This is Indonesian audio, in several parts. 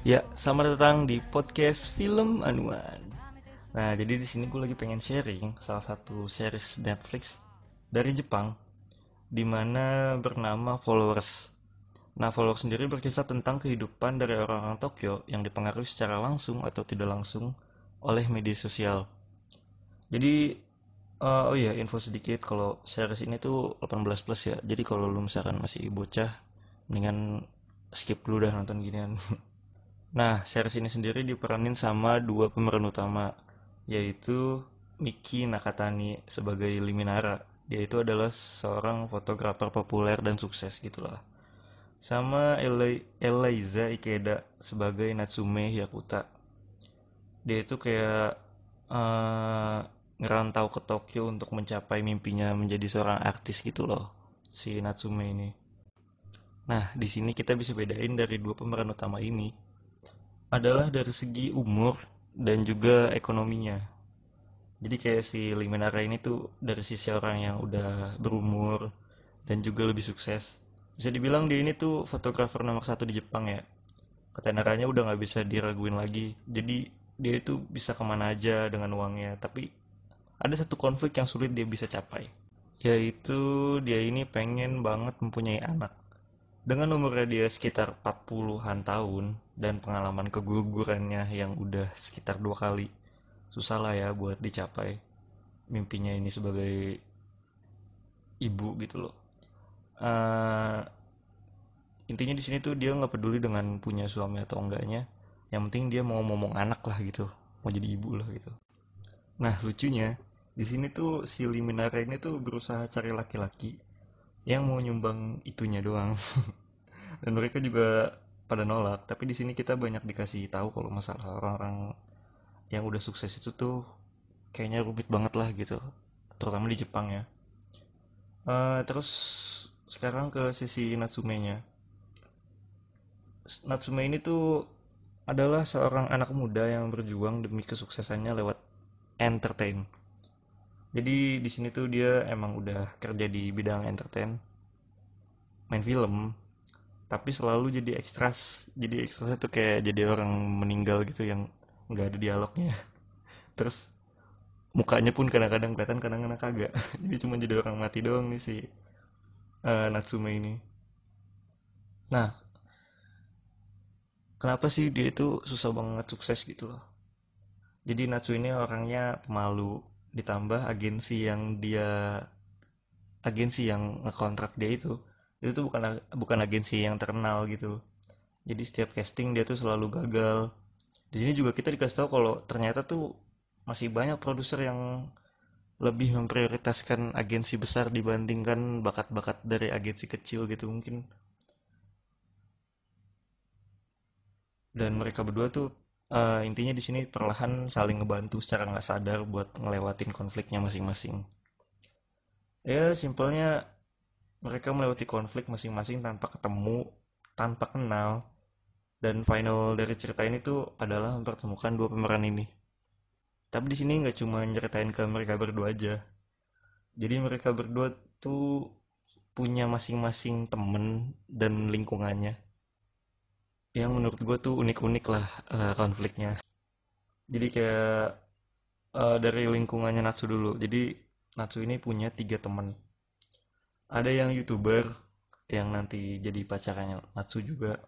Ya, selamat datang di podcast Film Anuan. Nah, jadi di sini gue lagi pengen sharing salah satu series Netflix dari Jepang, di mana bernama Followers. Nah, Followers sendiri berkisah tentang kehidupan dari orang-orang Tokyo yang dipengaruhi secara langsung atau tidak langsung oleh media sosial. Jadi, uh, oh iya, info sedikit kalau series ini tuh 18 plus ya. Jadi kalau lu misalkan masih bocah, mendingan skip dulu dah nonton ginian. Nah, series ini sendiri diperanin sama dua pemeran utama, yaitu Miki Nakatani sebagai Liminara. Dia itu adalah seorang fotografer populer dan sukses gitulah. Sama Eliza Ikeda sebagai Natsume Yakuta. Dia itu kayak uh, ngerantau ke Tokyo untuk mencapai mimpinya menjadi seorang artis gitu loh, si Natsume ini. Nah, di sini kita bisa bedain dari dua pemeran utama ini adalah dari segi umur dan juga ekonominya. Jadi kayak si Liminara ini tuh dari sisi orang yang udah berumur dan juga lebih sukses. Bisa dibilang dia ini tuh fotografer nomor satu di Jepang ya. Ketenarannya udah nggak bisa diraguin lagi. Jadi dia itu bisa ke mana aja dengan uangnya. Tapi ada satu konflik yang sulit dia bisa capai. Yaitu dia ini pengen banget mempunyai anak. Dengan umurnya dia sekitar 40-an tahun dan pengalaman kegugurannya yang udah sekitar dua kali, susah lah ya buat dicapai mimpinya ini sebagai ibu gitu loh. Uh, intinya di sini tuh dia nggak peduli dengan punya suami atau enggaknya, yang penting dia mau ngomong anak lah gitu, mau jadi ibu lah gitu. Nah lucunya di sini tuh si Liminara ini tuh berusaha cari laki-laki yang mau nyumbang itunya doang. Dan mereka juga pada nolak tapi di sini kita banyak dikasih tahu kalau masalah orang-orang yang udah sukses itu tuh kayaknya rumit banget lah gitu terutama di Jepang ya. Uh, terus sekarang ke sisi Natsume nya Natsume ini tuh adalah seorang anak muda yang berjuang demi kesuksesannya lewat entertain jadi di sini tuh dia emang udah kerja di bidang entertain main film tapi selalu jadi ekstras. Jadi ekstras itu kayak jadi orang meninggal gitu yang nggak ada dialognya. Terus mukanya pun kadang-kadang kelihatan kadang-kadang kagak. Jadi cuma jadi orang mati doang nih si uh, Natsume ini. Nah kenapa sih dia itu susah banget sukses gitu loh? Jadi Natsu ini orangnya pemalu ditambah agensi yang dia agensi yang ngekontrak dia itu itu tuh bukan bukan agensi yang terkenal gitu. Jadi setiap casting dia tuh selalu gagal. Di sini juga kita dikasih tahu kalau ternyata tuh masih banyak produser yang lebih memprioritaskan agensi besar dibandingkan bakat-bakat dari agensi kecil gitu mungkin. Dan mereka berdua tuh uh, intinya di sini perlahan saling ngebantu secara nggak sadar buat ngelewatin konfliknya masing-masing. Ya simpelnya mereka melewati konflik masing-masing tanpa ketemu tanpa kenal. Dan final dari cerita ini tuh adalah mempertemukan dua pemeran ini. Tapi di sini nggak cuma nyeritain ke mereka berdua aja. Jadi mereka berdua tuh punya masing-masing temen dan lingkungannya yang menurut gue tuh unik-unik lah uh, konfliknya. Jadi kayak uh, dari lingkungannya Natsu dulu. Jadi Natsu ini punya tiga teman. Ada yang youtuber yang nanti jadi pacarnya Natsu juga.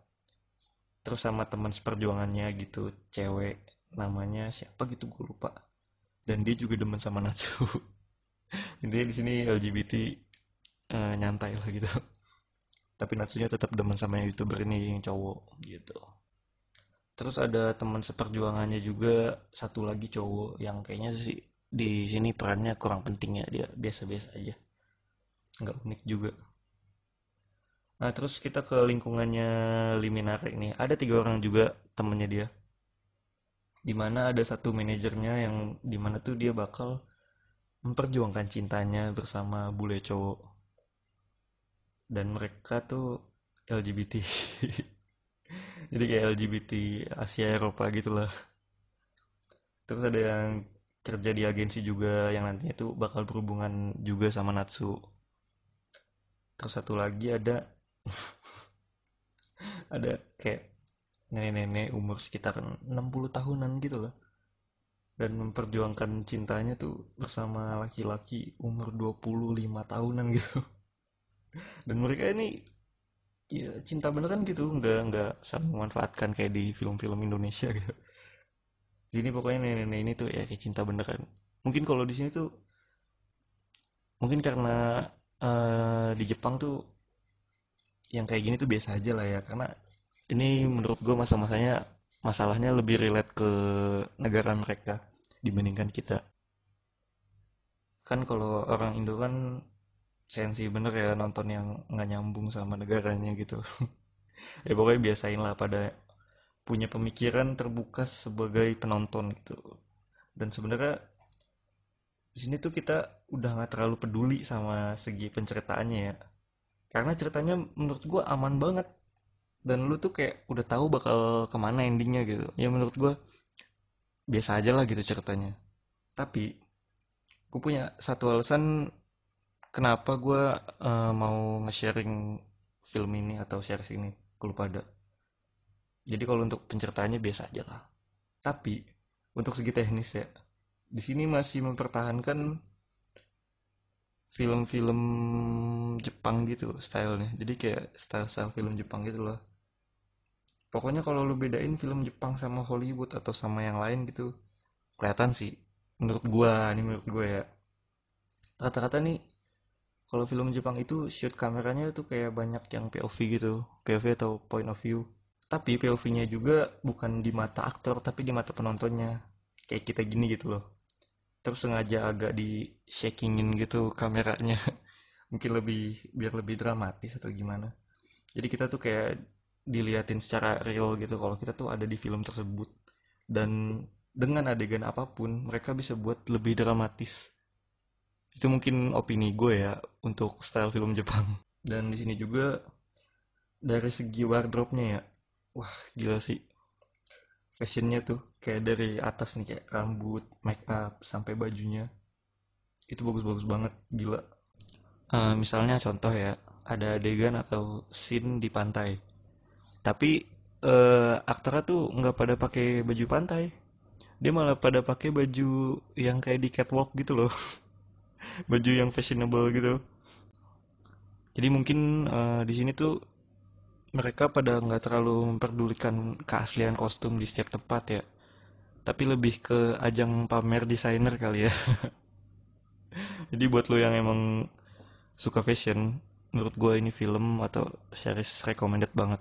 Terus sama teman seperjuangannya gitu cewek namanya siapa gitu gue lupa. Dan dia juga demen sama Natsu. Intinya di sini LGBT uh, eh, nyantai lah gitu tapi Natsunya tetap demen sama youtuber ini yang cowok. Gitu. Terus ada teman seperjuangannya juga satu lagi cowok yang kayaknya sih di sini perannya kurang penting ya dia biasa-biasa aja. Nggak unik juga. Nah terus kita ke lingkungannya Liminare ini ada tiga orang juga temennya dia. Di mana ada satu manajernya yang di mana tuh dia bakal memperjuangkan cintanya bersama bule cowok dan mereka tuh LGBT jadi kayak LGBT Asia Eropa gitulah terus ada yang kerja di agensi juga yang nantinya tuh bakal berhubungan juga sama Natsu. Terus satu lagi ada ada kayak nenek-nenek umur sekitar 60 tahunan gitu loh dan memperjuangkan cintanya tuh bersama laki-laki umur 25 tahunan gitu dan mereka ini ya cinta beneran gitu nggak nggak saling memanfaatkan kayak di film-film Indonesia gitu. Sini pokoknya nenek-nenek ini tuh ya kayak cinta beneran mungkin kalau di sini tuh mungkin karena uh, di Jepang tuh yang kayak gini tuh biasa aja lah ya. Karena ini menurut gue masa-masanya masalahnya lebih relate ke negara mereka dibandingkan kita. Kan kalau orang Indo kan sensi bener ya nonton yang nggak nyambung sama negaranya gitu. Ya pokoknya biasain lah pada punya pemikiran terbuka sebagai penonton gitu. Dan sebenarnya di sini tuh kita udah nggak terlalu peduli sama segi penceritaannya ya. Karena ceritanya menurut gue aman banget. Dan lu tuh kayak udah tahu bakal ke mana endingnya gitu. Ya menurut gue biasa aja lah gitu ceritanya. Tapi gue punya satu alasan kenapa gue uh, mau nge-sharing film ini atau series ini? Ke lu pada jadi kalau untuk penceritaannya biasa aja lah. Tapi untuk segi teknis ya di sini masih mempertahankan film-film Jepang gitu stylenya. Jadi kayak style-style film Jepang gitu loh. Pokoknya kalau lu bedain film Jepang sama Hollywood atau sama yang lain gitu kelihatan sih. Menurut gua nih menurut gua ya. Rata-rata nih kalau film Jepang itu shoot kameranya tuh kayak banyak yang POV gitu. POV atau point of view. Tapi POV-nya juga bukan di mata aktor tapi di mata penontonnya. Kayak kita gini gitu loh. Terus sengaja agak di shakingin gitu kameranya. Mungkin lebih biar lebih dramatis atau gimana. Jadi kita tuh kayak diliatin secara real gitu kalau kita tuh ada di film tersebut. Dan dengan adegan apa pun mereka bisa buat lebih dramatis itu mungkin opini gue ya untuk style film Jepang. Dan di sini juga dari segi wardrobe-nya ya wah gila sih. Fashionnya tuh kayak dari atas nih kayak rambut make up sampai bajunya. Itu bagus-bagus banget gila. Uh, misalnya contoh ya ada adegan atau scene di pantai. Tapi uh, aktornya tuh nggak pada pakai baju pantai. Dia malah pada pakai baju yang kayak di catwalk gitu loh baju yang fashionable gitu. Jadi mungkin uh, di sini tuh mereka pada nggak terlalu memperdulikan keaslian kostum di setiap tempat ya. Tapi lebih ke ajang pamer desainer kali ya. Jadi buat lo yang emang suka fashion menurut gue ini film atau series recommended banget.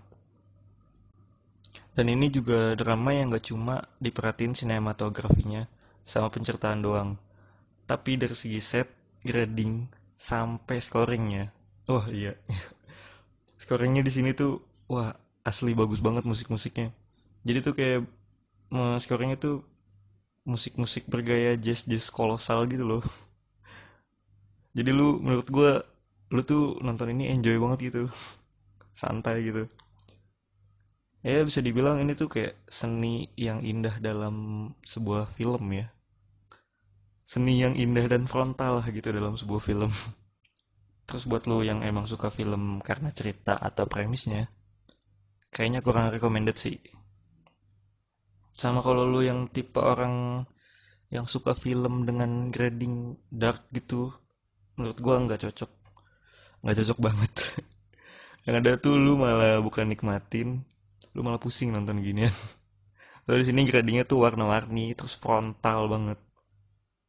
Dan ini juga drama yang gak cuma diperhatiin sinematografinya sama penceritaan doang. Tapi dari segi set, grading, sampai scoringnya. Wah iya. scoringnya di sini tuh wah asli bagus banget musik-musiknya. Jadi tuh kayak scoringnya tuh musik-musik bergaya jazz-jazz kolosal gitu loh. Jadi lu menurut gue lu tuh nonton ini enjoy banget gitu. Santai gitu ya bisa dibilang ini tuh kayak seni yang indah dalam sebuah film ya seni yang indah dan frontal gitu dalam sebuah film. Terus buat lo yang emang suka film karena cerita atau premisnya kayaknya kurang recommended sih. Sama kalau lo yang tipe orang yang suka film dengan grading dark gitu menurut gua nggak cocok. Nggak cocok banget. Yang ada tuh lu malah bukan nikmatin lu malah pusing nonton ginian. Lalu di sini gradingnya tuh warna-warni terus frontal banget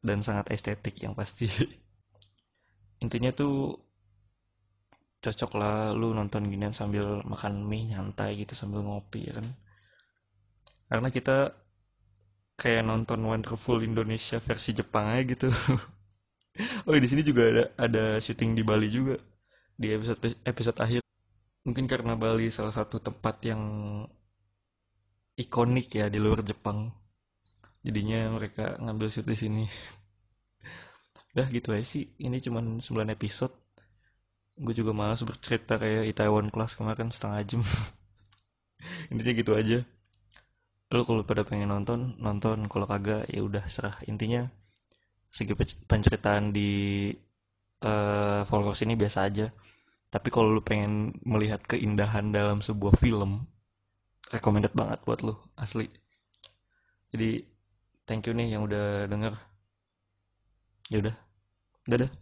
dan sangat estetik yang pasti. Intinya tuh cocok lah lu nonton ginian sambil makan mie nyantai gitu sambil ngopi ya kan? Karena kita kayak nonton Wonderful Indonesia versi Jepang aja gitu. Oh di sini juga ada ada syuting di Bali juga di episode episode akhir. Mungkin karena Bali salah satu tempat yang ikonik ya di luar Jepang jadinya mereka ngambil shoot di sini. Udah gitu aja sih. Ini cuma 9 episode. Gue juga malas bercerita kayak Itaewon Class kemarin setengah jam. Intinya gitu aja. Lo kalau pada pengen nonton nonton. Kalau kagak ya udah serah. Intinya segi penceritaan di uh, followers ini biasa aja. Tapi kalau lu pengen melihat keindahan dalam sebuah film recommended banget buat lu asli. Jadi thank you nih yang udah denger. Ya udah. Dadah